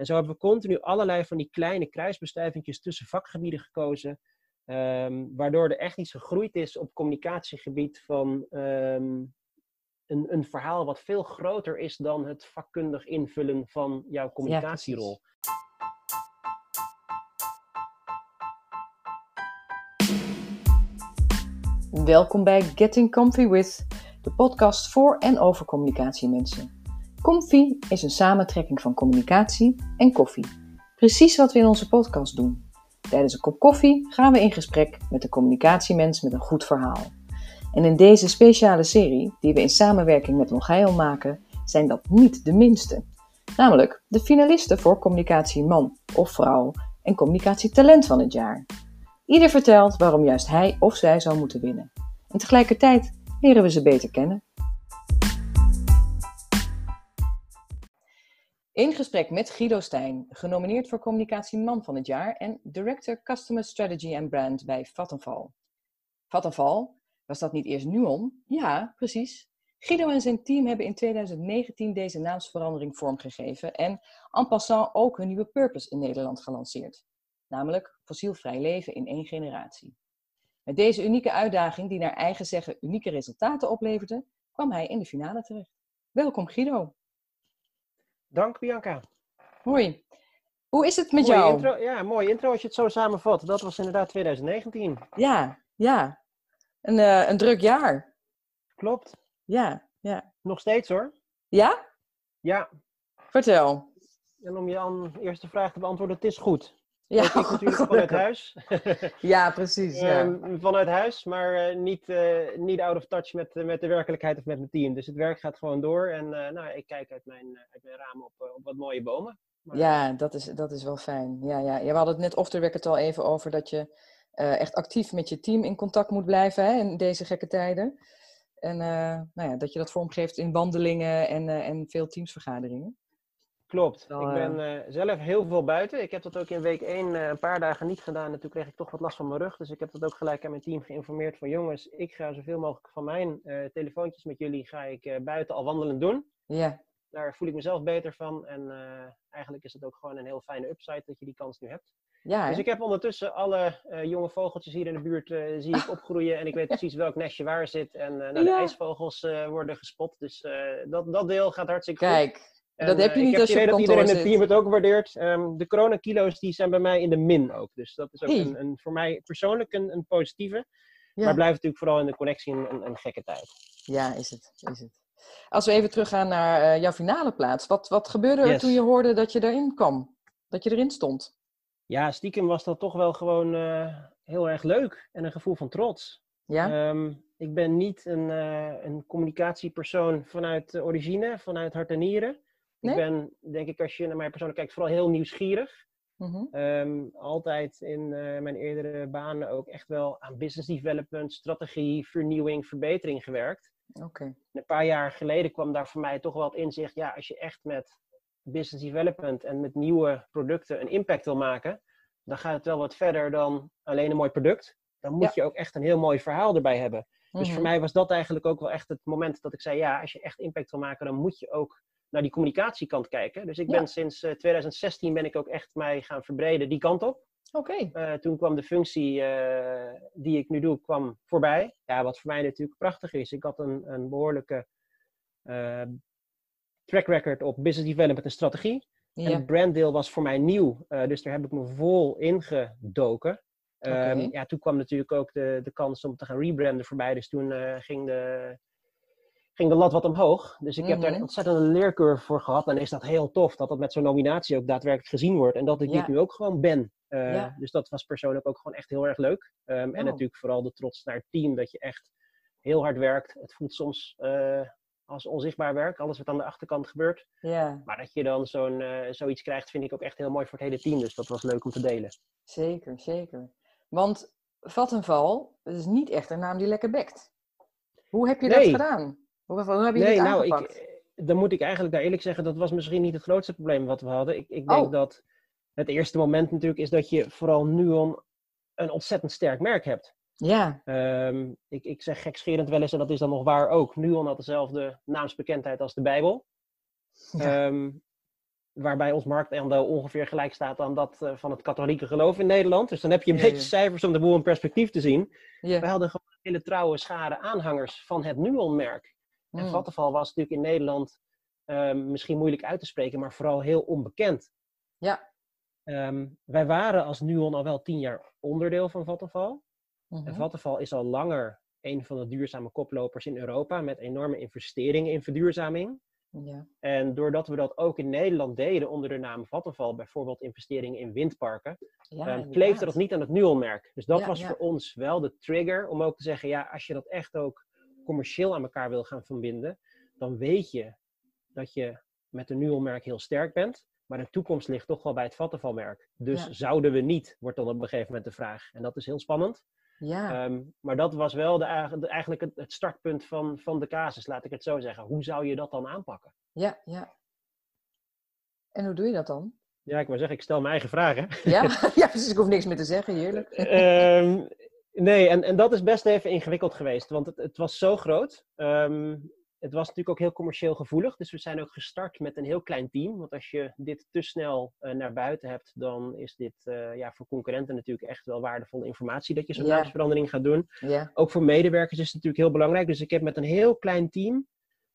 En zo hebben we continu allerlei van die kleine kruisbestuivingjes tussen vakgebieden gekozen. ehm, waardoor er echt iets gegroeid is op communicatiegebied van ehm, een, een verhaal wat veel groter is dan het vakkundig invullen van jouw communicatierol. Welkom bij Getting Comfy With, de podcast voor en over communicatiemensen. Comfy is een samentrekking van communicatie en koffie. Precies wat we in onze podcast doen. Tijdens een kop koffie gaan we in gesprek met de communicatiemens met een goed verhaal. En in deze speciale serie, die we in samenwerking met Longeil maken, zijn dat niet de minste. Namelijk de finalisten voor communicatieman of vrouw en communicatietalent van het jaar. Ieder vertelt waarom juist hij of zij zou moeten winnen. En tegelijkertijd leren we ze beter kennen. In gesprek met Guido Stijn, genomineerd voor Communicatieman van het jaar en Director Customer Strategy and Brand bij Vattenfall. Vattenfall, was dat niet eerst Nuon? Ja, precies. Guido en zijn team hebben in 2019 deze naamsverandering vormgegeven en en passant ook hun nieuwe purpose in Nederland gelanceerd. Namelijk fossielvrij leven in één generatie. Met deze unieke uitdaging, die naar eigen zeggen unieke resultaten opleverde, kwam hij in de finale terecht. Welkom Guido. Dank Bianca. Hoi. Hoe is het met Mooie jou? Intro, ja, mooi intro als je het zo samenvat. Dat was inderdaad 2019. Ja, ja. Een, eh, een druk jaar. Klopt. Ja, ja. Nog steeds hoor. Ja? Ja. Vertel. En om je aan eerste vraag te beantwoorden, het is goed. Ja, ik natuurlijk vanuit huis. Ja, precies. Ja. Ehm, vanuit huis, maar eh, niet, eh, niet out of touch met, eh, met de werkelijkheid of met mijn team. Dus het werk gaat gewoon door. En nou, ik kijk uit mijn, uit mijn raam op, op wat mooie bomen. Maar, Ja, dat is, dat is wel fijn. Ja, ja. ja, we hadden het net the record al even over dat je echt actief met je team in contact moet blijven hè, in deze gekke tijden. En nou ja, dat je dat vormgeeft in wandelingen en, en veel teamsvergaderingen. Klopt. Ik ben eh, zelf heel veel buiten. Ik heb dat ook in week 1 een paar dagen niet gedaan. En toen kreeg ik toch wat last van mijn rug. Dus ik heb dat ook gelijk aan mijn team geïnformeerd van jongens, ik ga zoveel mogelijk van mijn eh, telefoontjes met jullie ga ik eh, buiten al wandelend doen. Ja, Daar voel ik mezelf beter van. En eh, eigenlijk is het ook gewoon een heel fijne upside dat je die kans nu hebt. ja, Dus ik heb ondertussen alle eh, jonge vogeltjes hier in de buurt eh, zie ik opgroeien. En ik weet precies welk nestje waar zit. En eh, nou, de Ja. ijsvogels eh, worden gespot. Dus eh, dat, dat deel gaat hartstikke goed. Kijk, En, dat heb je eh, niet ik als je op dat iedereen in het team het ook waardeert. Ehm, de coronakilo's die zijn bij mij in de min ook. Dus dat is ook Hey. een, een, voor mij persoonlijk een, een positieve. Ja. Maar blijft natuurlijk vooral in de connectie een, een, gekke tijd. ja, is het, is het. Als we even teruggaan naar eh, jouw finale plaats. Wat, wat gebeurde er toen je hoorde dat je erin kwam? Dat je erin stond? Ja, stiekem was dat toch wel gewoon eh, heel erg leuk. En een gevoel van trots. Ja? Ehm, ik ben niet een, een communicatiepersoon vanuit origine, vanuit hart en nieren. Nee? Ik ben, denk ik, als je naar mij persoonlijk kijkt, vooral heel nieuwsgierig. Mhm. Ehm, altijd in eh, mijn eerdere banen ook echt wel aan business development, strategie, vernieuwing, verbetering gewerkt. Oké. Een paar jaar geleden kwam daar voor mij toch wel het inzicht, ja, als je echt met business development en met nieuwe producten een impact wil maken, dan gaat het wel wat verder dan alleen een mooi product. Dan moet Ja. je ook echt een heel mooi verhaal erbij hebben. Dus Mhm. voor mij was dat eigenlijk ook wel echt het moment dat ik zei, ja, als je echt impact wil maken, dan moet je ook naar die communicatiekant kijken. Dus ik Ja. ben sinds eh, 2016 ben ik ook echt mij gaan verbreden die kant op. Oké. Eh, toen kwam de functie eh, die ik nu doe, kwam voorbij. Ja, wat voor mij natuurlijk prachtig is. Ik had een, een behoorlijke eh, track record op business development en strategie. En het branddeel was voor mij nieuw. eh, dus daar heb ik me vol ingedoken. Ehm, Oké. ja, toen kwam natuurlijk ook de, de kans om te gaan rebranden voorbij. Dus toen eh, ging, de, ging de lat wat omhoog. Dus ik heb daar Mhm. een ontzettende leercurve voor gehad. En is dat heel tof dat dat met zo'n nominatie ook daadwerkelijk gezien wordt. En dat ik Ja. dit nu ook gewoon ben. Eh, Ja. Dus dat was persoonlijk ook gewoon echt heel erg leuk. Ehm, En Oh. natuurlijk vooral de trots naar het team. Dat je echt heel hard werkt. Het voelt soms eh, als onzichtbaar werk. Alles wat aan de achterkant gebeurt. Ja, Maar dat je dan zo'n, eh, zoiets krijgt, vind ik ook echt heel mooi voor het hele team. Dus dat was leuk om te delen. zeker, zeker. Want Vattenval, is niet echt een naam die lekker bekt. Hoe heb je dat gedaan? Hoe, hoe heb je nee, dit nou, aangepakt? ik, dan moet ik eigenlijk daar eerlijk zeggen, dat was misschien niet het grootste probleem wat we hadden. Ik, ik denk Oh. dat het eerste moment natuurlijk is dat je vooral Nuon een ontzettend sterk merk hebt. Ja, Ehm, ik, ik zeg gekscherend wel eens, en dat is dan nog waar ook. Nuon had dezelfde naamsbekendheid als de Bijbel. Ja. Ehm, waarbij ons marktaandeel ongeveer gelijk staat aan dat eh, van het katholieke geloof in Nederland. Dus dan heb je een Ja, beetje ja. cijfers om de boel in perspectief te zien. Ja. We hadden gewoon een hele trouwe schare aanhangers van het Nuon-merk. En Mm. Vattenfall was natuurlijk in Nederland ehm, misschien moeilijk uit te spreken, maar vooral heel onbekend. Ja. Ehm, wij waren als Nuon al wel tien jaar onderdeel van Vattenfall. Mhm. En Vattenfall is al langer een van de duurzame koplopers in Europa met enorme investeringen in verduurzaming. Ja. En doordat we dat ook in Nederland deden onder de naam Vattenfall, bijvoorbeeld investeringen in windparken, Ja, ehm, kleefde dat niet aan het Nuon-merk. Dus dat Ja, was voor ons wel de trigger om ook te zeggen, ja, als je dat echt ook commercieel aan elkaar wil gaan verbinden, dan weet je dat je met een Nuon-merk heel sterk bent, maar de toekomst ligt toch wel bij het Vattenfall-merk. Dus Ja. zouden we niet, wordt dan op een gegeven moment de vraag. En dat is heel spannend. Ja. Ehm, maar dat was wel de, eigen- de- eigenlijk het, het startpunt van, van de casus, laat ik het zo zeggen. Hoe zou je dat dan aanpakken? ja, ja. En hoe doe je dat dan? Ja, ik wou zeggen, ik stel mijn eigen vragen. Ja, ja precies. Ik hoef niks meer te zeggen, heerlijk. Ehm, nee, en, en dat is best even ingewikkeld geweest, want het, het was zo groot. Ehm, het was natuurlijk ook heel commercieel gevoelig, dus we zijn ook gestart met een heel klein team. Want als je dit te snel eh, naar buiten hebt, dan is dit eh, ja, voor concurrenten natuurlijk echt wel waardevolle informatie dat je zo'n Ja. naamsverandering gaat doen. Ja. Ook voor medewerkers is het natuurlijk heel belangrijk. Dus ik heb met een heel klein team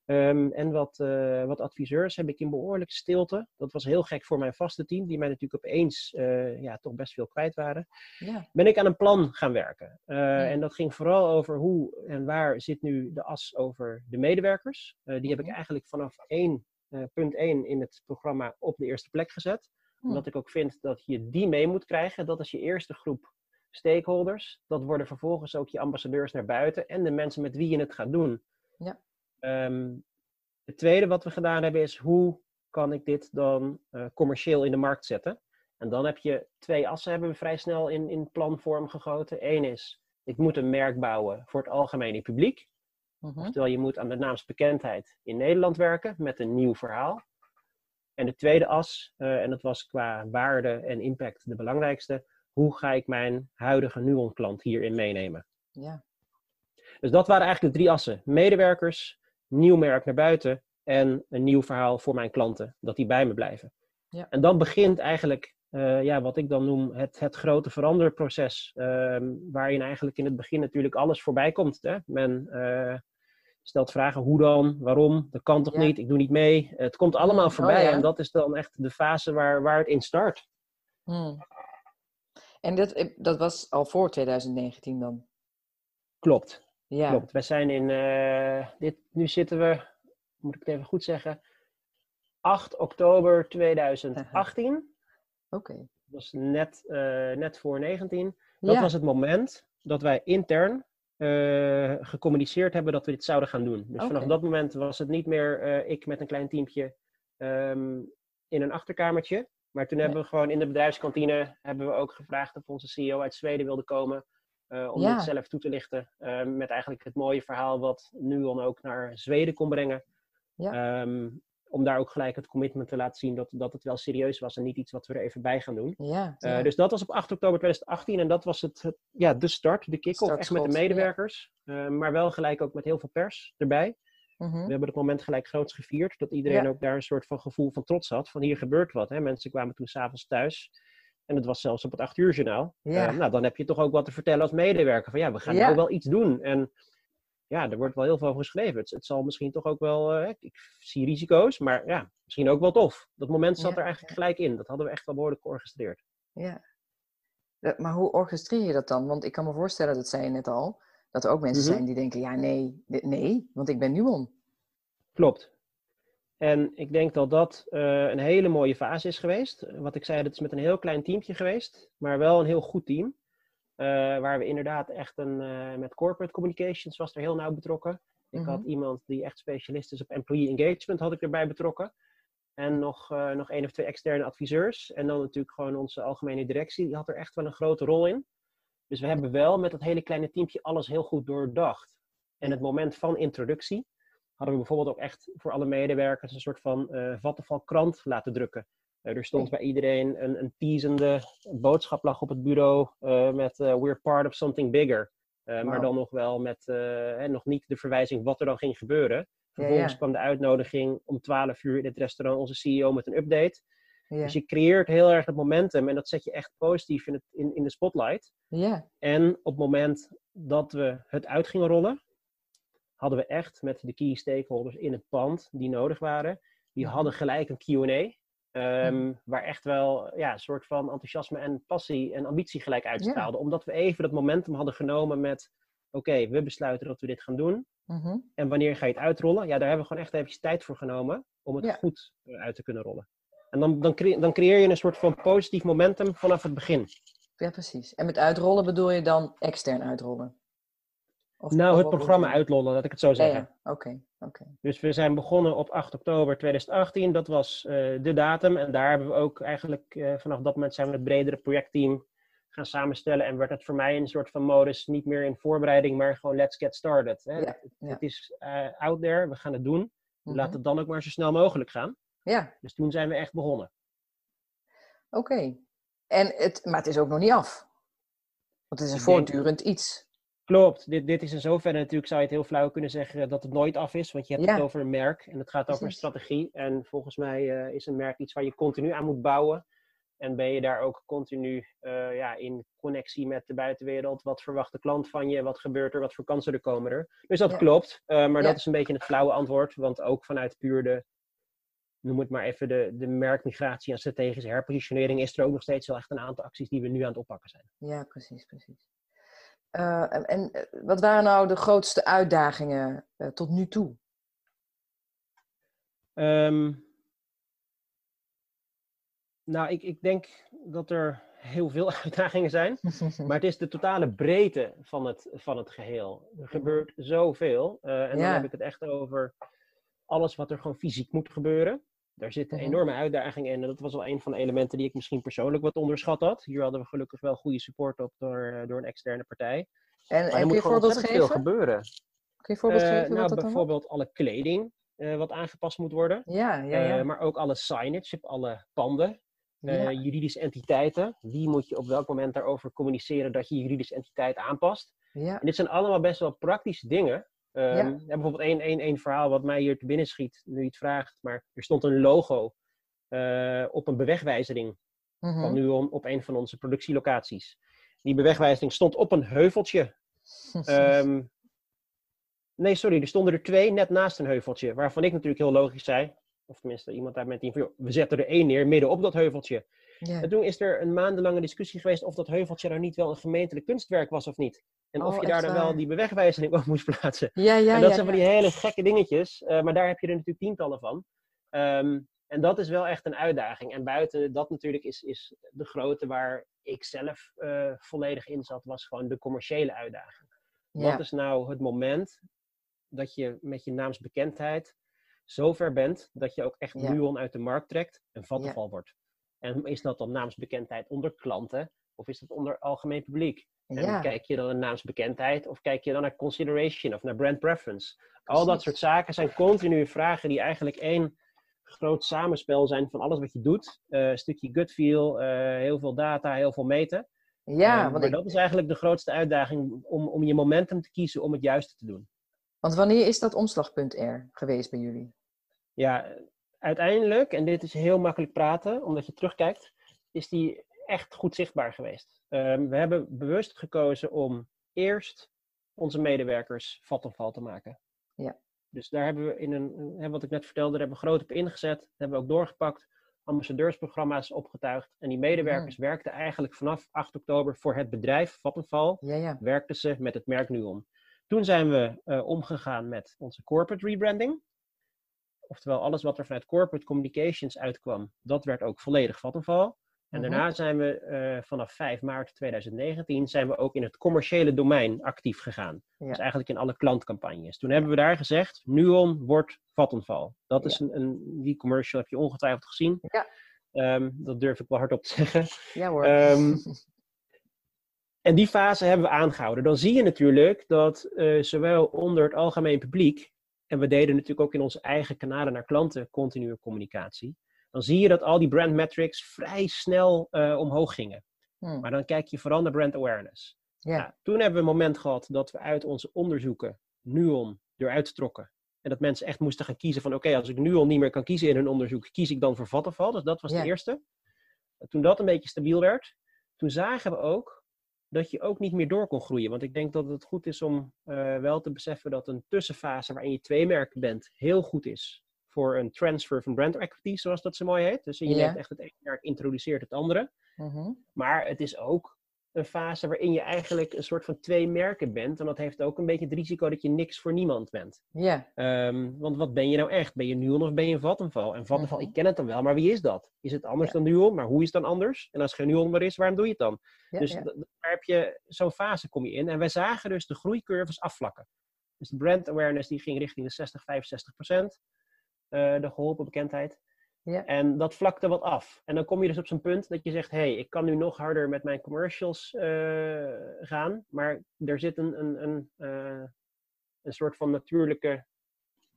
ehm, en wat, eh, wat adviseurs heb ik in behoorlijke stilte. Dat was heel gek voor mijn vaste team, die mij natuurlijk opeens eh, ja, toch best veel kwijt waren Ja. ben ik aan een plan gaan werken. Eh, Ja. En dat ging vooral over hoe en waar zit nu de as over de medewerkers. Die heb ik Mhm. eigenlijk vanaf één, eh, punt 1 in het programma op de eerste plek gezet. Hm. Omdat ik ook vind dat je die mee moet krijgen. Dat is je eerste groep stakeholders. Dat worden vervolgens ook je ambassadeurs naar buiten en de mensen met wie je het gaat doen. Ja. Ehm, het tweede wat we gedaan hebben is hoe kan ik dit dan eh, commercieel in de markt zetten? En dan heb je twee assen hebben we vrij snel in, in planvorm gegoten. Eén is, ik moet een merk bouwen voor het algemene publiek. Mhm. Oftewel, je moet aan de naamsbekendheid in Nederland werken met een nieuw verhaal. En de tweede as, eh, en dat was qua waarde en impact de belangrijkste, hoe ga ik mijn huidige Nuon-klant hierin meenemen? Ja. Dus dat waren eigenlijk de drie assen. Medewerkers, nieuw merk naar buiten en een nieuw verhaal voor mijn klanten, dat die bij me blijven. Ja. En dan begint eigenlijk eh, ja, wat ik dan noem het, het grote veranderproces, ehm, waarin eigenlijk in het begin natuurlijk alles voorbij komt. Hè? Men eh, stelt vragen, hoe dan, waarom, dat kan toch Ja. niet, ik doe niet mee. Het komt allemaal oh voorbij ja. en dat is dan echt de fase waar, waar het in start. Hm. En dat, eh, dat was al voor 2019 dan? Klopt. Ja. Klopt. Wij zijn in, eh, dit, nu zitten we, moet ik het even goed zeggen, 8 oktober 2018. Oké. Dat was net, eh, net voor 19. Dat Ja. was het moment dat wij intern eh, gecommuniceerd hebben dat we dit zouden gaan doen. Dus vanaf dat moment was het niet meer ik met een klein teampje ehm, in een achterkamertje. Maar toen hebben we gewoon in de bedrijfskantine hebben we ook gevraagd of onze CEO uit Zweden wilde komen. Eh, om Ja. dit zelf toe te lichten. eh, met eigenlijk het mooie verhaal wat Nuon ook naar Zweden kon brengen. Ehm, om daar ook gelijk het commitment te laten zien dat, dat het wel serieus was en niet iets wat we er even bij gaan doen. Ja. Eh, ja. Dus dat was op 8 oktober 2018 en dat was het, het- ja, de start, de kick-off, echt met de ja. medewerkers. Eh, maar wel gelijk ook met heel veel pers erbij. Mhm. We hebben het moment gelijk groots gevierd, dat iedereen Ja. ook daar een soort van gevoel van trots had, van hier gebeurt wat. Hè? Mensen kwamen toen s'avonds thuis en het was zelfs op het 8 uur journaal. Ja. Eh, nou, dan heb je toch ook wat te vertellen als medewerker, van ja, we gaan Ja. nou wel iets doen. En ja, er wordt wel heel veel over geschreven. Het, het zal misschien toch ook wel, eh, ik zie risico's, maar ja, misschien ook wel tof. Dat moment zat Ja, er eigenlijk gelijk in. Dat hadden we echt wel behoorlijk georchestreerd. Ja. Maar hoe orchestreer je dat dan? Want ik kan me voorstellen, dat zei je net al, dat er ook mensen Mhm. zijn die denken, ja nee, nee, want ik ben Nuon. Klopt. En ik denk dat dat eh, een hele mooie fase is geweest. Wat ik zei, dat is met een heel klein teampje geweest, maar wel een heel goed team. Eh, waar we inderdaad echt een, eh, met corporate communications was er heel nauw betrokken. Ik Mhm. had iemand die echt specialist is op employee engagement, had ik erbij betrokken. En nog, nog één of twee externe adviseurs. En dan natuurlijk gewoon onze algemene directie, die had er echt wel een grote rol in. Dus we hebben wel met dat hele kleine teampje alles heel goed doordacht. En het moment van introductie hadden we bijvoorbeeld ook echt voor alle medewerkers een soort van eh Vattenfall krant laten drukken. Eh, er stond bij iedereen een, een teasende boodschap lag op het bureau eh, met We're part of something bigger. Maar dan nog wel met hè, nog niet de verwijzing wat er dan ging gebeuren. Vervolgens ja. kwam de uitnodiging om 12 uur in het restaurant onze CEO met een update. Ja. Dus je creëert heel erg het momentum en dat zet je echt positief in, het, in, in de spotlight. Ja. En op het moment dat we het uit gingen rollen, hadden we echt met de key stakeholders in het pand die nodig waren, die Mhm. hadden gelijk een Q&A. ehm, Mhm. Waar echt wel ja, een soort van enthousiasme en passie en ambitie gelijk uitstraalden. Omdat we even dat momentum hadden genomen met: oké, we besluiten dat we dit gaan doen. Mhm. En wanneer ga je het uitrollen? Ja, daar hebben we gewoon echt eventjes tijd voor genomen om het Ja. goed eh, uit te kunnen rollen. En dan, dan, dan creëer je een soort van positief momentum vanaf het begin. Ja, precies. En met uitrollen bedoel je dan extern uitrollen? Of- nou, of het programma bedoel je? uitrollen, laat ik het zo zeggen. ja. Oké, oké. Dus we zijn begonnen op 8 oktober 2018. Dat was eh, de datum. En daar hebben we ook eigenlijk eh, vanaf dat moment zijn we het bredere projectteam gaan samenstellen. En werd het voor mij een soort van modus niet meer in voorbereiding, maar gewoon let's get started. Hè. Ja, het, ja. het is eh, out there, we gaan het doen. Mhm. Laat het dan ook maar zo snel mogelijk gaan. Ja, Dus toen zijn we echt begonnen. oké. En het, maar het is ook nog niet af. Want het is een voortdurend iets. Klopt, dit, dit is in zoverre natuurlijk, zou je het heel flauw kunnen zeggen, dat het nooit af is. Want je hebt Ja. het over een merk en het gaat over een strategie. En volgens mij eh, is een merk iets waar je continu aan moet bouwen. En ben je daar ook continu eh, ja, in connectie met de buitenwereld. Wat verwacht de klant van je? Wat gebeurt er? Wat voor kansen er komen er? Dus dat Ja. klopt. eh, maar Ja. dat is een beetje het flauwe antwoord. Want ook vanuit puur de, noem het maar even, de, de merkmigratie en strategische herpositionering... is er ook nog steeds wel echt een aantal acties die we nu aan het oppakken zijn. Ja, precies, precies. Eh, en en eh, wat waren nou de grootste uitdagingen eh, tot nu toe? Ehm, nou, ik, ik denk dat er heel veel uitdagingen zijn. Maar het is de totale breedte van het, van het geheel. Er gebeurt zoveel. en dan heb ik het echt over alles wat er gewoon fysiek moet gebeuren. Daar zitten Mhm. enorme uitdagingen in. En dat was wel een van de elementen die ik misschien persoonlijk wat onderschat had. Hier hadden we gelukkig wel goede support op door, eh, door een externe partij. En, er kun je moet een voorbeeld ontzettend geven? veel gebeuren. Kun je een voorbeeld Eh, geven? nou, dan bijvoorbeeld alle kleding eh, wat aangepast moet worden. Ja, ja, ja. Maar ook alle signage op alle panden. ja. juridische entiteiten. Wie moet je op welk moment daarover communiceren dat je juridische entiteit aanpast? ja. En dit zijn allemaal best wel praktische dingen. Ehm, Ja. ja, bijvoorbeeld één, één, één verhaal wat mij hier te binnen schiet, nu je het vraagt. Maar er stond een logo eh, op een bewegwijzering Mhm. van Nuon op een van onze productielocaties. Die bewegwijzering stond op een heuveltje. Ehm, nee, sorry, er stonden er twee net naast een heuveltje. Waarvan ik natuurlijk heel logisch zei, of tenminste iemand uit mijn team, van, joh, we zetten er één neer midden op dat heuveltje. ja. En toen is er een maandenlange discussie geweest of dat heuveltje nou niet wel een gemeentelijk kunstwerk was of niet. En of Oh, je daar dan wel die bewegwijzering op moest plaatsen. ja, ja, en dat ja, zijn van die hele gekke dingetjes, eh, maar daar heb je er natuurlijk tientallen van. Ehm, en dat is wel echt een uitdaging. En buiten dat natuurlijk is, is de grote waar ik zelf eh, volledig in zat, was gewoon de commerciële uitdaging. Wat is nou het moment dat je met je naamsbekendheid zo ver bent dat je ook echt Ja. Nuon uit de markt trekt en vattenval wordt? En is dat dan naamsbekendheid onder klanten of is dat onder algemeen publiek? En Ja, kijk je dan naar naamsbekendheid of kijk je dan naar consideration of naar brand preference? Al dat soort zaken zijn continue vragen die eigenlijk één groot samenspel zijn van alles wat je doet. Eh, een stukje gut feel, eh, heel veel data, heel veel meten. ja Ehm, want, maar ik- dat is eigenlijk de grootste uitdaging om, om je momentum te kiezen om het juiste te doen. Want wanneer is dat omslagpunt er geweest bij jullie? Ja, uiteindelijk, en dit is heel makkelijk praten, omdat je terugkijkt, is die echt goed zichtbaar geweest. Ehm, we hebben bewust gekozen om eerst onze medewerkers vat val te maken. Ja. Dus daar hebben we in een, wat ik net vertelde, daar hebben we groot op ingezet. Dat hebben we ook doorgepakt. Ambassadeursprogramma's opgetuigd. En die medewerkers werkten eigenlijk vanaf 8 oktober voor het bedrijf Vattenfall. Ja, ja. Werkten ze met het merk Nuon. Toen zijn we eh, omgegaan met onze corporate rebranding. Oftewel, alles wat er vanuit corporate communications uitkwam, dat werd ook volledig Vattenfall. En Mhm. daarna zijn we eh, vanaf 5 maart 2019 zijn we ook in het commerciële domein actief gegaan. Ja. Dus eigenlijk in alle klantcampagnes. Toen hebben we daar gezegd, Nuon wordt Vattenfall. Dat is een, een, die commercial heb je ongetwijfeld gezien. Ja. Ehm, dat durf ik wel hardop te zeggen. Ja hoor. Ehm, en die fase hebben we aangehouden. Dan zie je natuurlijk dat eh, zowel onder het algemeen publiek, en we deden natuurlijk ook in onze eigen kanalen naar klanten continue communicatie, dan zie je dat al die brand metrics vrij snel eh, omhoog gingen. Hm, Maar dan kijk je vooral naar brand awareness. ja. Nou, toen hebben we een moment gehad dat we uit onze onderzoeken Nuon eruit trokken En dat mensen echt moesten gaan kiezen van oké, als ik nu al niet meer kan kiezen in hun onderzoek, kies ik dan voor Vattenfall. Dus dat was de eerste. Toen dat een beetje stabiel werd, toen zagen we ook dat je ook niet meer door kon groeien. Want ik denk dat het goed is om eh, wel te beseffen dat een tussenfase waarin je twee merken bent, heel goed is voor een transfer van brand equity, zoals dat zo mooi heet. Dus je Ja. neemt echt het ene merk, introduceert het andere. Mhm. Maar het is ook een fase waarin je eigenlijk een soort van twee merken bent. En dat heeft ook een beetje het risico dat je niks voor niemand bent. Ja, Ehm, want wat ben je nou echt? Ben je Nuon of ben je een Vattenfall? En Vattenfall, Mhm. ik ken het dan wel, maar wie is dat? Is het anders dan Nuon? Maar hoe is het dan anders? En als het geen Nuon meer is, waarom doe je het dan? dus d- daar heb je zo'n fase kom je in. En wij zagen dus de groeicurves afvlakken. Dus de brand awareness die ging richting de 60, 65 procent. eh, de geholpen bekendheid. Ja. En dat vlakte wat af. En dan kom je dus op zo'n punt dat je zegt: hé, hey, ik kan nu nog harder met mijn commercials eh, gaan. Maar er zit een, een, een, eh, een soort van natuurlijke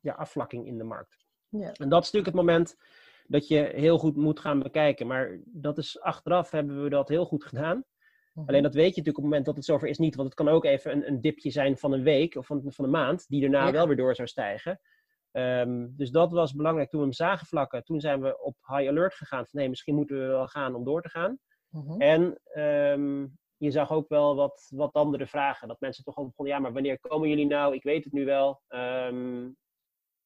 ja, afvlakking in de markt. Ja. En dat is natuurlijk het moment dat je heel goed moet gaan bekijken. Maar dat is achteraf hebben we dat heel goed gedaan. Mhm. Alleen dat weet je natuurlijk op het moment dat het zover is niet. Want het kan ook even een, een dipje zijn van een week of van, van een maand, die daarna Ja. wel weer door zou stijgen. Ehm, dus dat was belangrijk toen we hem zagen vlakken. Toen zijn we op high alert gegaan. Van nee, misschien moeten we wel gaan om door te gaan. Mhm. En ehm, je zag ook wel wat, wat andere vragen. Dat mensen toch al begonnen, ja, maar wanneer komen jullie nou? Ik weet het nu wel. Ehm,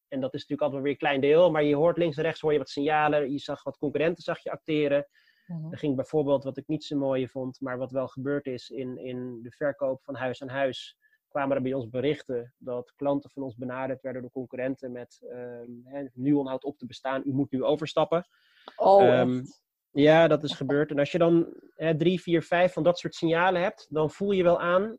en dat is natuurlijk altijd wel weer een klein deel. Maar je hoort links en rechts hoor je wat signalen. Je zag wat concurrenten zag je acteren. Mhm. Er ging bijvoorbeeld, wat ik niet zo mooi vond, maar wat wel gebeurd is in, in de verkoop van huis aan huis, kwamen er bij ons berichten dat klanten van ons benaderd werden door concurrenten met ehm hè, Nuon houdt op te bestaan, u moet nu overstappen. Oh, Ehm? Ja, dat is gebeurd. En als je dan hè, drie, vier, vijf van dat soort signalen hebt, dan voel je wel aan,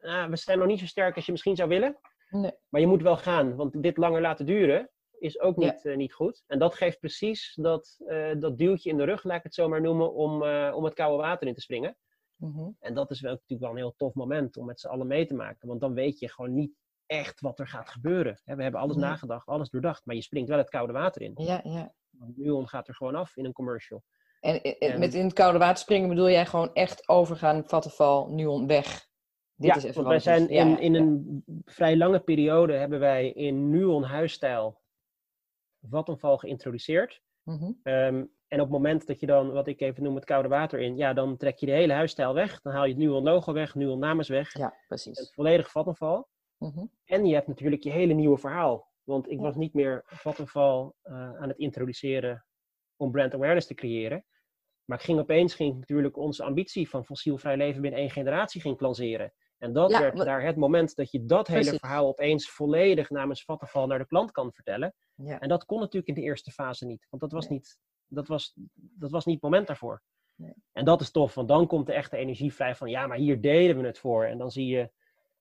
ah, we zijn nog niet zo sterk als je misschien zou willen. Nee. Maar je moet wel gaan, want dit langer laten duren is ook Ja. niet, eh, niet goed. En dat geeft precies dat, eh, dat duwtje in de rug, laat ik het zo maar noemen, om, eh, om het koude water in te springen. Mhm. En dat is wel, natuurlijk wel een heel tof moment om met z'n allen mee te maken. Want dan weet je gewoon niet echt wat er gaat gebeuren. Hè, we hebben alles Nee. nagedacht, alles doordacht, maar je springt wel het koude water in. Ja, ja. Nuon gaat er gewoon af in een commercial. En, en En- met in het koude water springen bedoel jij gewoon echt overgaan, Vattenval, Nuon, weg. Dit ja, is even want wij zijn in, ja, in een vrij lange periode hebben wij in Nuon huisstijl Vattenval geïntroduceerd. Mhm. Ehm, en op het moment dat je dan, wat ik even noem, het koude water in, ja, dan trek je de hele huisstijl weg. Dan haal je het Nuon logo weg, Nuon naam is weg. Ja, precies. het volledig Vattenval. Mhm. En je hebt natuurlijk je hele nieuwe verhaal. Want ik Ja. was niet meer Vattenval eh, aan het introduceren om brand awareness te creëren. Maar ik ging opeens ging natuurlijk onze ambitie van fossielvrij leven binnen één generatie ging lanceren. En dat Ja, werd maar- daar het moment dat je dat hele verhaal opeens volledig namens Vattenval naar de klant kan vertellen. Ja. En dat kon natuurlijk in de eerste fase niet. Want dat was, Nee. niet, dat was, dat was niet het moment daarvoor. Nee. En dat is tof, want dan komt de echte energie vrij van ja, maar hier deden we het voor. En dan zie je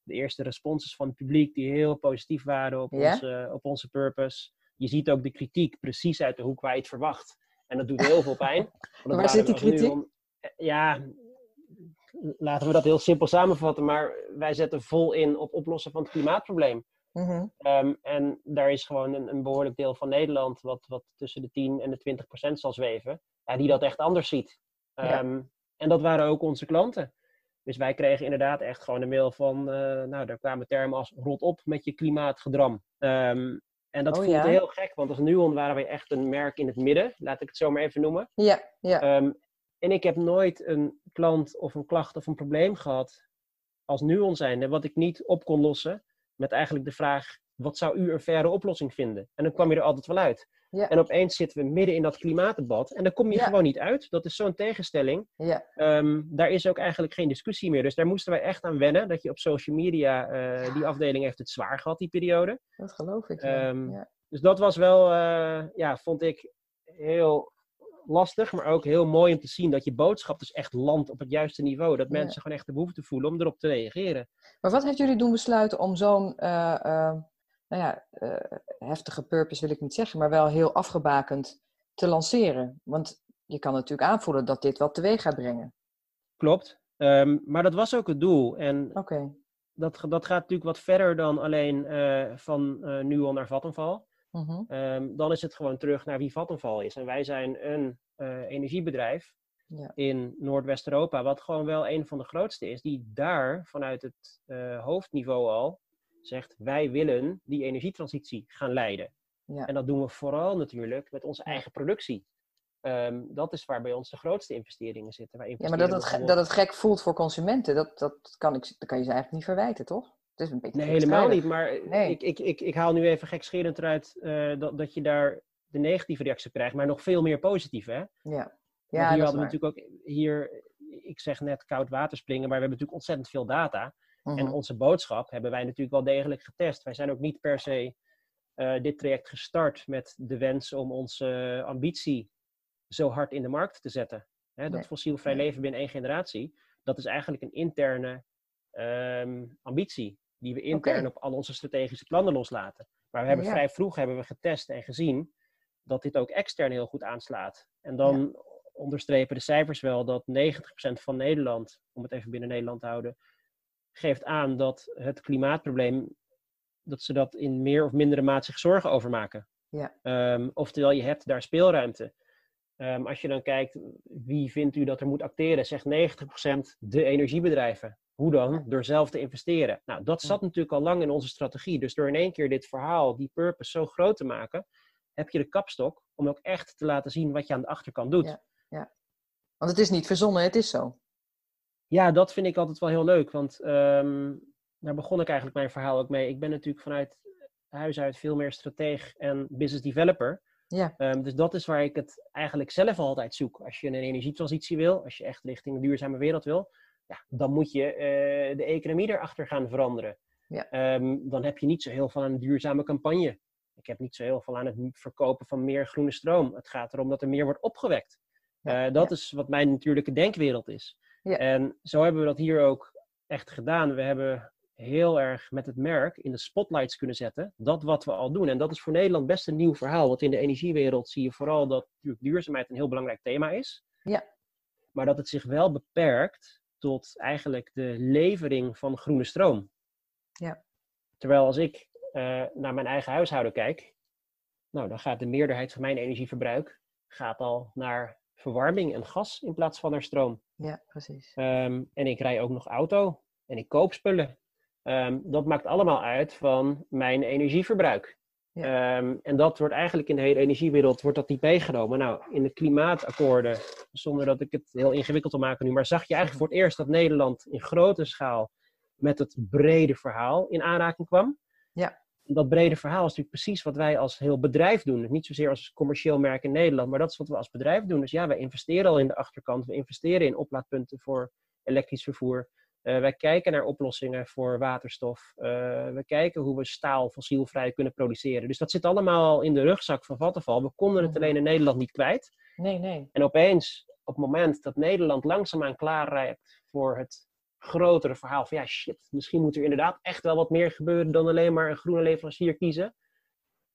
de eerste responses van het publiek die heel positief waren op, Ja? onze, op onze purpose. Je ziet ook de kritiek precies uit de hoek waar je het verwacht. En dat doet heel veel pijn. Waar zit die kritiek? om- ja, laten we dat heel simpel samenvatten. Maar wij zetten vol in op oplossen van het klimaatprobleem. Mhm. Ehm, en daar is gewoon een, een behoorlijk deel van Nederland, wat, wat tussen de 10 en de 20 procent zal zweven, ja, die dat echt anders ziet. Ja. Ehm, En dat waren ook onze klanten. Dus wij kregen inderdaad echt gewoon een mail van, eh, nou, daar kwamen termen als rot op met je klimaatgedram. Ehm, en dat Oh, voelt ja? heel gek, want als Nuon waren wij echt een merk in het midden, laat ik het zo maar even noemen. Ja, ja. En ik heb nooit een klant of een klacht of een probleem gehad als Nuon zijnde, wat ik niet op kon lossen met eigenlijk de vraag, wat zou u een faire oplossing vinden? En dan kwam je er altijd wel uit. Ja. En opeens zitten we midden in dat klimaatdebat en dan kom je Ja. gewoon niet uit. Dat is zo'n tegenstelling. ja. Ehm, daar is ook eigenlijk geen discussie meer. Dus daar moesten wij echt aan wennen, dat je op social media, eh, die afdeling heeft het zwaar gehad, die periode. Dat geloof ik. Ehm. Dus dat was wel, eh, ja, vond ik heel lastig, maar ook heel mooi om te zien dat je boodschap dus echt landt op het juiste niveau. Dat Ja. mensen gewoon echt de behoefte voelen om erop te reageren. Maar wat heeft jullie doen besluiten om zo'n eh, eh, nou ja, eh, heftige purpose wil ik niet zeggen, maar wel heel afgebakend te lanceren? Want je kan natuurlijk aanvoelen dat dit wat teweeg gaat brengen. Klopt. Ehm, maar dat was ook het doel. En Oké. dat, dat gaat natuurlijk wat verder dan alleen van eh Nuon naar Vattenval. Mhm. Ehm, dan is het gewoon terug naar wie Vattenval is. En wij zijn een eh, energiebedrijf Ja. in Noordwest-Europa, wat gewoon wel een van de grootste is, die daar vanuit het eh, hoofdniveau al zegt wij willen die energietransitie gaan leiden. Ja. En dat doen we vooral natuurlijk met onze eigen productie. Ehm, dat is waar bij ons de grootste investeringen zitten. Wij ja, maar dat het, dat het gek voelt voor consumenten, dat, dat, kan ik, dat kan je ze eigenlijk niet verwijten, toch? Een beetje nee, helemaal niet. Maar ik, ik, ik, ik haal nu even gekscherend eruit uh, dat, dat je daar de negatieve reactie krijgt, maar nog veel meer positieve. Hè? Ja. Ja, hier hadden we natuurlijk ook hier, ik zeg net koud water springen, maar we hebben natuurlijk ontzettend veel data. En mhm. onze boodschap hebben wij natuurlijk wel degelijk getest. Wij zijn ook niet per se uh, dit traject gestart met de wens om onze ambitie zo hard in de markt te zetten. Hè, dat fossielvrij leven binnen één generatie, dat is eigenlijk een interne um, ambitie die we intern op al onze strategische plannen loslaten. Maar we hebben vrij vroeg hebben we getest en gezien dat dit ook extern heel goed aanslaat. En dan onderstrepen de cijfers wel dat 90% van Nederland, om het even binnen Nederland te houden, geeft aan dat het klimaatprobleem, dat ze dat in meer of mindere mate zich zorgen over maken. Ja. Um, oftewel, je hebt daar speelruimte. Um, als je dan kijkt, wie vindt u dat er moet acteren, zegt 90% de energiebedrijven. Hoe dan? Door zelf te investeren. Nou, dat zat natuurlijk al lang in onze strategie. Dus door in één keer dit verhaal, die purpose zo groot te maken, heb je de kapstok om ook echt te laten zien wat je aan de achterkant doet. Ja, ja. Want het is niet verzonnen, het is zo. Ja, dat vind ik altijd wel heel leuk. Want um, daar begon ik eigenlijk mijn verhaal ook mee. Ik ben natuurlijk vanuit huis uit veel meer strateeg en business developer. Ja. Um, dus dat is waar ik het eigenlijk zelf altijd zoek. Als je een energietransitie wil, als je echt richting een duurzame wereld wil, ja, dan moet je uh, de economie erachter gaan veranderen. Ja. Um, dan heb je niet zo heel veel aan een duurzame campagne. Ik heb niet zo heel veel aan het verkopen van meer groene stroom. Het gaat erom dat er meer wordt opgewekt. Ja. Uh, dat is wat mijn natuurlijke denkwereld is. Ja. En zo hebben we dat hier ook echt gedaan. We hebben heel erg met het merk in de spotlights kunnen zetten. Dat wat we al doen. En dat is voor Nederland best een nieuw verhaal. Want in de energiewereld zie je vooral dat natuurlijk duurzaamheid een heel belangrijk thema is. Ja. Maar dat het zich wel beperkt tot eigenlijk de levering van groene stroom. Ja. Terwijl als ik uh, naar mijn eigen huishouden kijk, nou, dan gaat de meerderheid van mijn energieverbruik gaat al naar verwarming en gas in plaats van naar stroom. Ja, precies. Um, en ik rij ook nog auto en ik koop spullen. Um, dat maakt allemaal uit van mijn energieverbruik. Ja. Um, en dat wordt eigenlijk in de hele energiewereld wordt dat niet meegenomen. Nou, in de klimaatakkoorden, zonder dat ik het heel ingewikkeld wil maken nu, maar zag je eigenlijk voor het eerst dat Nederland in grote schaal met het brede verhaal in aanraking kwam. Ja. Dat brede verhaal is natuurlijk precies wat wij als heel bedrijf doen. Niet zozeer als commercieel merk in Nederland, maar dat is wat we als bedrijf doen. Dus ja, wij investeren al in de achterkant. We investeren in oplaadpunten voor elektrisch vervoer. Uh, wij kijken naar oplossingen voor waterstof. Uh, we kijken hoe we staal fossielvrij kunnen produceren. Dus dat zit allemaal in de rugzak van Vattenfall. We konden het alleen in Nederland niet kwijt. Nee, nee. En opeens, op het moment dat Nederland langzaamaan klaar rijdt voor het grotere verhaal van ja, shit, misschien moet er inderdaad echt wel wat meer gebeuren dan alleen maar een groene leverancier kiezen.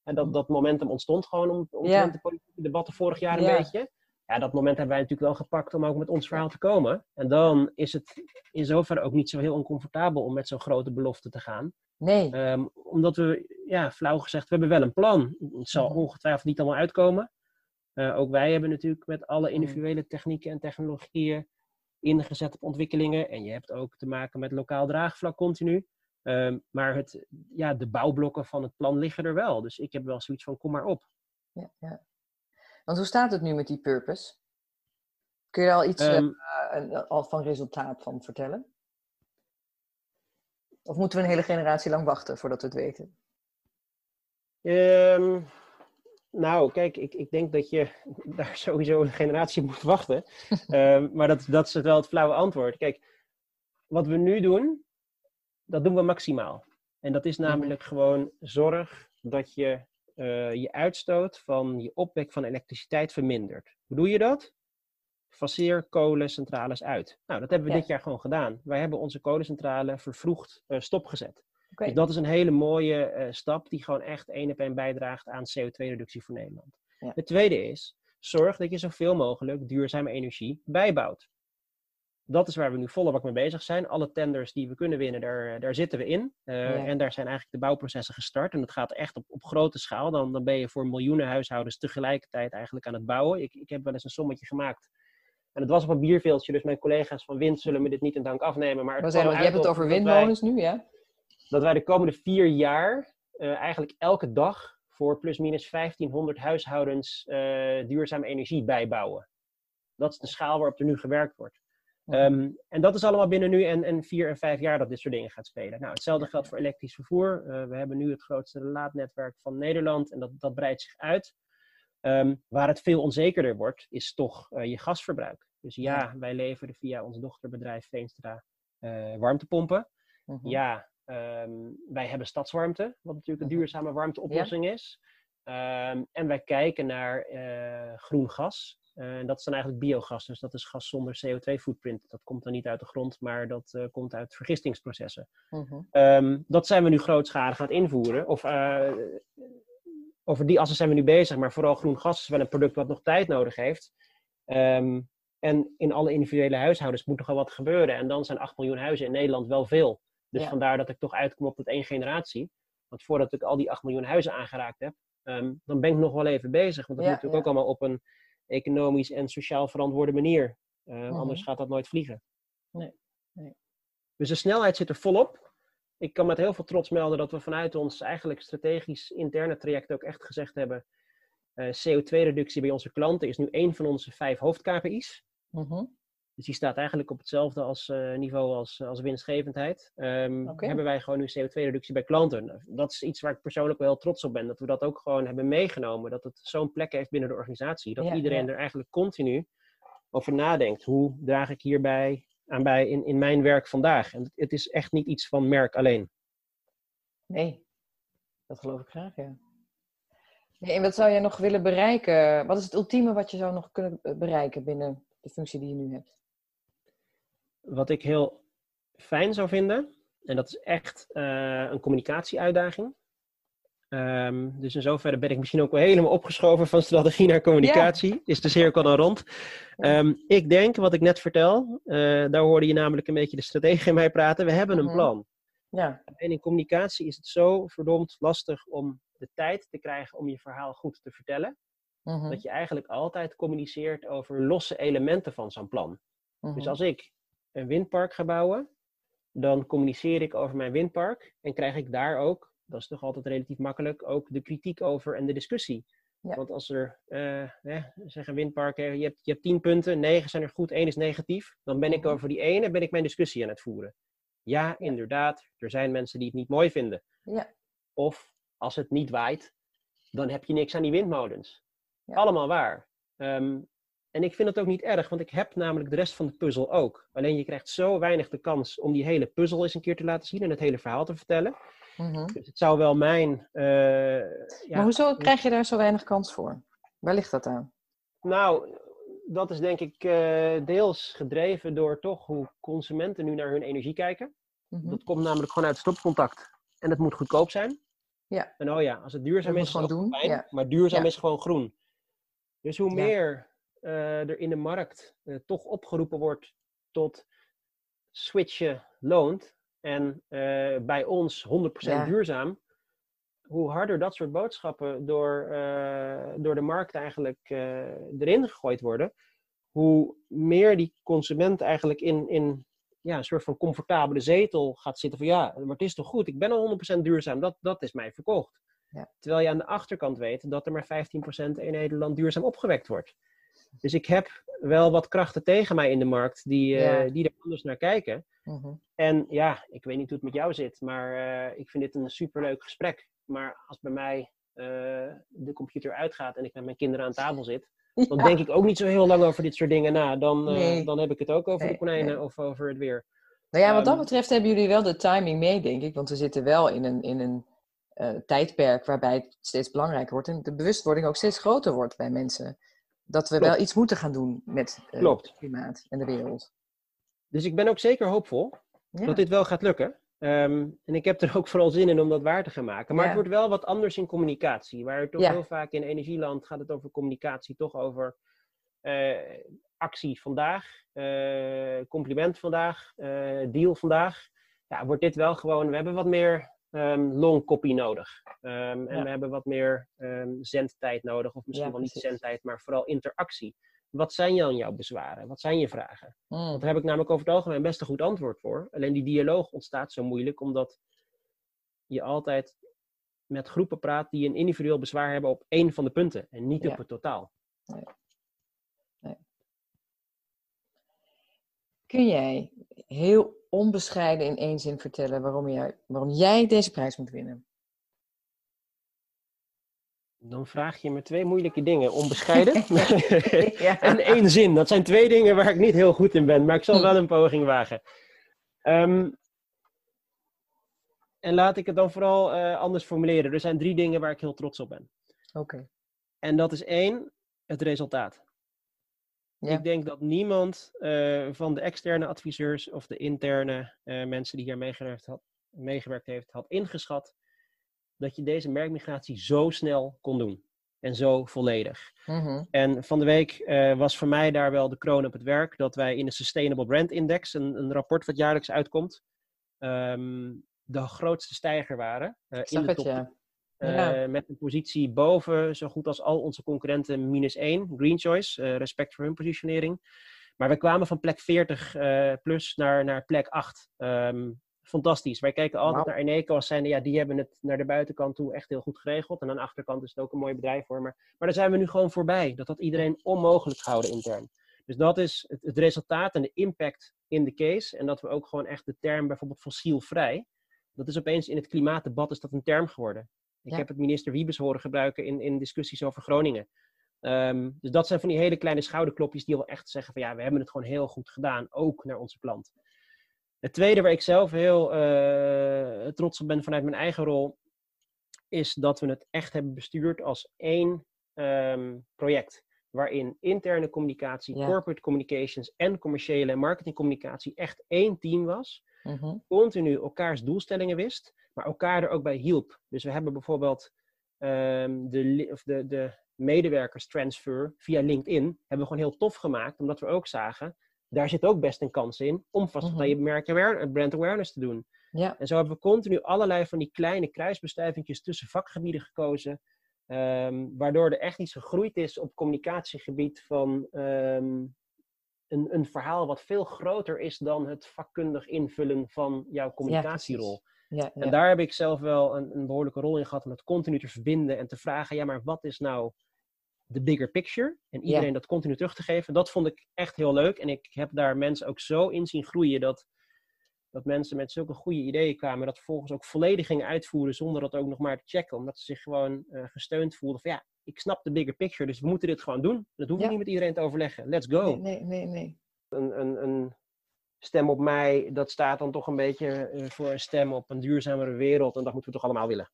En dat, dat momentum ontstond gewoon om, om ja. de politieke debatten vorig jaar een Ja. beetje. Ja, dat moment hebben wij natuurlijk wel gepakt om ook met ons verhaal te komen. En dan is het in zoverre ook niet zo heel oncomfortabel om met zo'n grote belofte te gaan. Nee. Ehm, omdat we, ja, flauw gezegd, we hebben wel een plan. Het zal Mhm. ongetwijfeld niet allemaal uitkomen. Eh, ook wij hebben natuurlijk met alle individuele technieken en technologieën ingezet op ontwikkelingen. En je hebt ook te maken met lokaal draagvlak continu. Ehm, maar het, ja, de bouwblokken van het plan liggen er wel. Dus ik heb wel zoiets van, kom maar op. Ja, ja. Want hoe staat het nu met die purpose? Kun je al iets eh, Ehm, eh, al van resultaat van vertellen? Of moeten we een hele generatie lang wachten voordat we het weten? Ehm, nou, kijk, ik, ik denk dat je daar sowieso een generatie moet wachten. Ehm, maar dat, dat is wel het flauwe antwoord. Kijk, wat we nu doen, dat doen we maximaal. En dat is namelijk gewoon zorg dat je eh, je uitstoot van je opwek van elektriciteit vermindert. Hoe doe je dat? Faseer kolencentrales uit. Nou, dat hebben we Ja. dit jaar gewoon gedaan. Wij hebben onze kolencentrale vervroegd eh, stopgezet. Dus dat is een hele mooie eh, stap die gewoon echt één op één bijdraagt aan CO2-reductie voor Nederland. Ja. Het tweede is, zorg dat je zoveel mogelijk duurzame energie bijbouwt. Dat is waar we nu volle bak mee bezig zijn. Alle tenders die we kunnen winnen, daar, daar zitten we in. Eh, Ja. En daar zijn eigenlijk de bouwprocessen gestart. En dat gaat echt op, op grote schaal. Dan, dan ben je voor miljoenen huishoudens tegelijkertijd eigenlijk aan het bouwen. Ik, ik heb wel eens een sommetje gemaakt. En het was op een bierveeltje, dus mijn collega's van Wind zullen me dit niet in dank afnemen. Maar het zeggen, je hebt het over windmolens nu, ja? dat wij de komende vier jaar uh, eigenlijk elke dag voor plusminus 1500 huishoudens uh, duurzame energie bijbouwen. Dat is de schaal waarop er nu gewerkt wordt. Um, en dat is allemaal binnen nu en, en vier en vijf jaar dat dit soort dingen gaat spelen. Nou, hetzelfde geldt voor elektrisch vervoer. Uh, we hebben nu het grootste laadnetwerk van Nederland en dat, dat breidt zich uit. Um, waar het veel onzekerder wordt, is toch uh, je gasverbruik. Dus ja, wij leveren via ons dochterbedrijf Veenstra uh, warmtepompen. -huh. Ja, um, wij hebben stadswarmte, wat natuurlijk een duurzame warmteoplossing ja. is. En wij kijken naar groen gas. Uh, dat is dan eigenlijk biogas, dus dat is gas zonder CO2-footprint. Dat komt dan niet uit de grond, maar dat uh, komt uit vergistingsprocessen. -huh. um, dat zijn we nu grootschalig aan het invoeren. Of uh, over die assen zijn we nu bezig, maar vooral groen gas is wel een product wat nog tijd nodig heeft. Um, en in alle individuele huishoudens moet nogal wat gebeuren. En dan zijn 8 miljoen huizen in Nederland wel veel. Dus ja. vandaar dat ik toch uitkom op dat één generatie. Want voordat ik al die 8 miljoen huizen aangeraakt heb, um, dan ben ik nog wel even bezig. Want dat ja, moet natuurlijk ja. ook allemaal op een economisch en sociaal verantwoorde manier. Uh, mm -hmm. Anders gaat dat nooit vliegen. Nee. nee. Dus de snelheid zit er volop. Ik kan met heel veel trots melden dat we vanuit ons eigenlijk strategisch interne traject ook echt gezegd hebben. Uh, CO2-reductie bij onze klanten is nu één van onze vijf hoofd-KPI's. Mm -hmm. Dus die staat eigenlijk op hetzelfde als, uh, niveau als, als winstgevendheid. Um, okay. Hebben wij gewoon nu CO2-reductie bij klanten. Dat is iets waar ik persoonlijk wel heel trots op ben. Dat we dat ook gewoon hebben meegenomen. Dat het zo'n plek heeft binnen de organisatie. Dat ja, iedereen ja. er eigenlijk continu over nadenkt. Hoe draag ik hierbij aan bij in, in mijn werk vandaag? En het is echt niet iets van merk alleen. Nee, dat geloof ik graag, ja. Nee, en wat zou je nog willen bereiken? Wat is het ultieme wat je zou nog kunnen bereiken binnen de functie die je nu hebt? Wat ik heel fijn zou vinden, en dat is echt uh, een communicatieuitdaging. Um, dus in zoverre ben ik misschien ook wel helemaal opgeschoven van strategie naar communicatie. Is de cirkel dan rond? Um, ik denk, wat ik net vertel, uh, daar hoorde je namelijk een beetje de strategie in mij praten. We hebben een Mhm. plan. Ja, En in communicatie is het zo verdomd lastig om de tijd te krijgen om je verhaal goed te vertellen. mhm, Dat je eigenlijk altijd communiceert over losse elementen van zo'n plan. Dus mhm. als ik een windpark ga bouwen, dan communiceer ik over mijn windpark en krijg ik daar ook, dat is toch altijd relatief makkelijk, ook de kritiek over en de discussie. Ja. Want als er, eh eh, zeg een windpark, eh, je hebt, je hebt tien punten, negen zijn er goed, één is negatief, dan ben ik Mhm. over die ene ben ik mijn discussie aan het voeren. Ja, inderdaad, er zijn mensen die het niet mooi vinden. Ja. Of als het niet waait, dan heb je niks aan die windmolens. Allemaal waar. Ehm, en ik vind het ook niet erg, want ik heb namelijk de rest van de puzzel ook. Alleen je krijgt zo weinig de kans om die hele puzzel eens een keer te laten zien en het hele verhaal te vertellen. mhm. Dus het zou wel mijn. eh, ja, Maar hoezo krijg je daar zo weinig kans voor? Waar ligt dat aan? Nou, dat is denk ik eh, deels gedreven door toch hoe consumenten nu naar hun energie kijken. Mhm. Dat komt namelijk gewoon uit stopcontact. En het moet goedkoop zijn. Ja. En oh ja, als het duurzaam Dat is, is het gewoon doen, fijn. ja. Maar duurzaam Ja. is gewoon groen. Dus hoe meer er in de markt eh, toch opgeroepen wordt tot switchen loont. En eh, bij ons 100% Ja. duurzaam. Hoe harder dat soort boodschappen door, eh, door de markt eigenlijk eh, erin gegooid worden. Hoe meer die consument eigenlijk in, in ja, een soort van comfortabele zetel gaat zitten van ja, maar het is toch goed, ik ben al 100% duurzaam, dat, dat is mij verkocht. Ja. Terwijl je aan de achterkant weet dat er maar 15% in Nederland duurzaam opgewekt wordt. Dus ik heb wel wat krachten tegen mij in de markt die, eh, die er anders naar kijken. Mhm. En ja, ik weet niet hoe het met jou zit, maar eh, ik vind dit een superleuk gesprek. Maar als bij mij eh, de computer uitgaat en ik met mijn kinderen aan tafel zit, dan denk ik ook niet zo heel lang over dit soort dingen na. Dan, Nee. dan heb ik het ook over Nee, de konijnen nee. of over het weer. Nou ja, wat dat Ehm, betreft hebben jullie wel de timing mee, denk ik. Want we zitten wel in een, in een tijdperk waarbij het steeds belangrijker wordt. En de bewustwording ook steeds groter wordt bij mensen. Dat we Klopt. wel iets moeten gaan doen met Klopt. het klimaat en de wereld. Dus ik ben ook zeker hoopvol Ja. dat dit wel gaat lukken. Ehm, en ik heb er ook vooral zin in om dat waar te gaan maken. Maar Ja. het wordt wel wat anders in communicatie. Waar het toch Ja. heel vaak in energieland gaat het over communicatie, toch over eh, actie vandaag, eh, compliment vandaag, deal vandaag. Ja, wordt dit wel gewoon, we hebben wat meer ehm long copy nodig. Ehm, En Ja. we hebben wat meer ehm, zendtijd nodig. Of misschien Ja, wel niet zendtijd, maar vooral interactie. Wat zijn dan jouw bezwaren? Wat zijn je vragen? Mm. Want daar heb ik namelijk over het algemeen best een goed antwoord voor. Alleen die dialoog ontstaat zo moeilijk omdat je altijd met groepen praat die een individueel bezwaar hebben op één van de punten en niet Ja. op het totaal. Kun jij heel onbescheiden in één zin vertellen waarom jij, waarom jij deze prijs moet winnen? Dan vraag je me twee moeilijke dingen. Onbescheiden Ja. en één zin. Dat zijn twee dingen waar ik niet heel goed in ben, maar ik zal Hm. wel een poging wagen. Ehm, en laat ik het dan vooral eh, anders formuleren. Er zijn drie dingen waar ik heel trots op ben. Oké. En dat is één, het resultaat. Ja. Ik denk dat niemand eh, van de externe adviseurs of de interne eh, mensen die hier meegewerkt, had, meegewerkt heeft, had ingeschat dat je deze merkmigratie zo snel kon doen. En zo volledig. Mhm. En van de week eh, was voor mij daar wel de kroon op het werk dat wij in de Sustainable Brand Index, een, een rapport wat jaarlijks uitkomt, ehm, de grootste stijger waren. in de het, top ja. eh, met een positie boven zo goed als al onze concurrenten minus 1, Green Choice, eh, respect voor hun positionering. Maar we kwamen van plek 40 eh, plus naar, naar plek 8. Ehm, fantastisch. Wij kijken altijd naar Eneco als zijnde, ja, die hebben het naar de buitenkant toe echt heel goed geregeld. En aan de achterkant is het ook een mooi bedrijf voor. Maar, maar daar zijn we nu gewoon voorbij. Dat had iedereen onmogelijk gehouden intern. Dus dat is het, het resultaat en de impact in de case. En dat we ook gewoon echt de term bijvoorbeeld fossielvrij. Dat is opeens in het klimaatdebat is dat een term geworden. Ik Ja. heb het minister Wiebes horen gebruiken in, in discussies over Groningen. Ehm, dus dat zijn van die hele kleine schouderklopjes die wel echt zeggen van ja, we hebben het gewoon heel goed gedaan, ook naar onze klant. Het tweede waar ik zelf heel eh, trots op ben vanuit mijn eigen rol, is dat we het echt hebben bestuurd als één ehm, project. Waarin interne communicatie, Ja. corporate communications en commerciële en marketingcommunicatie echt één team was Mhm. continu elkaars doelstellingen wist, maar elkaar er ook bij hielp. Dus we hebben bijvoorbeeld ehm, de, of de, de medewerkerstransfer via LinkedIn hebben we gewoon heel tof gemaakt, omdat we ook zagen, daar zit ook best een kans in om vast aan je merk aware- brand awareness te doen. Ja. En zo hebben we continu allerlei van die kleine kruisbestuivingjes tussen vakgebieden gekozen, ehm, waardoor er echt iets gegroeid is op communicatiegebied van ehm, een, een verhaal wat veel groter is dan het vakkundig invullen van jouw communicatierol. Ja, ja. en daar heb ik zelf wel een, een behoorlijke rol in gehad om het continu te verbinden en te vragen, ja, maar wat is nou de bigger picture? En iedereen dat continu terug te geven. Dat vond ik echt heel leuk. En ik heb daar mensen ook zo in zien groeien dat, dat mensen met zulke goede ideeën kwamen, dat vervolgens ook volledig gingen uitvoeren zonder dat ook nog maar te checken. Omdat ze zich gewoon eh, gesteund voelden van ja, ik snap de bigger picture, dus we moeten dit gewoon doen. Dat hoeven we niet met iedereen te overleggen. Let's go Nee, nee, nee, nee. een, een, een stem op mij, dat staat dan toch een beetje eh, voor een stem op een duurzamere wereld. En dat moeten we toch allemaal willen.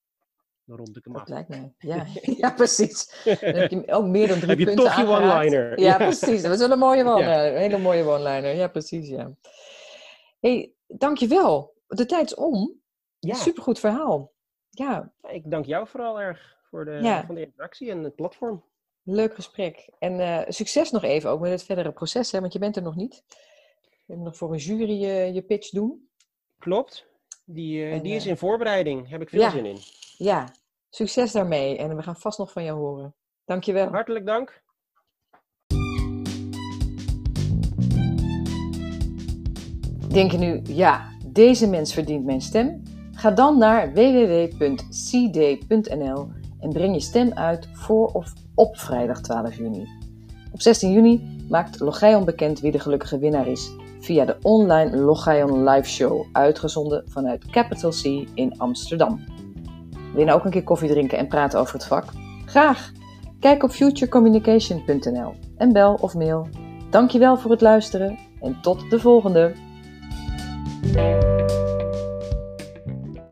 Dan rond ik hem Dat af. lijkt mij. Ja, ja precies. Dan heb je ook meer dan drie Heb je punten toch je one-liner. Ja, Ja. precies. Dat is wel een mooie one Een hele mooie one-liner. Ja, precies, ja. hey, dankjewel. De tijd is om. Ja, Supergoed verhaal. Ja, ik dank jou vooral erg voor de, Ja. van de interactie en het platform. leuk gesprek. En eh, succes nog even ook met het verdere proces, hè, want je bent er nog niet. Je moet nog voor een jury eh, je pitch doen. Klopt. Die, eh, En, die is eh, in voorbereiding. Heb ik veel ja. zin in. Ja, succes daarmee. En we gaan vast nog van jou horen. Dankjewel. Hartelijk dank. Denk je nu, ja, deze mens verdient mijn stem? Ga dan naar www.cd.nl en breng je stem uit voor of op vrijdag 12 juni. Op 16 juni maakt Logion bekend wie de gelukkige winnaar is via de online Logion Live Show, uitgezonden vanuit Capital C in Amsterdam. Wil je nou ook een keer koffie drinken en praten over het vak? Graag! Kijk op futurecommunication.nl en bel of mail. Dankjewel voor het luisteren en tot de volgende!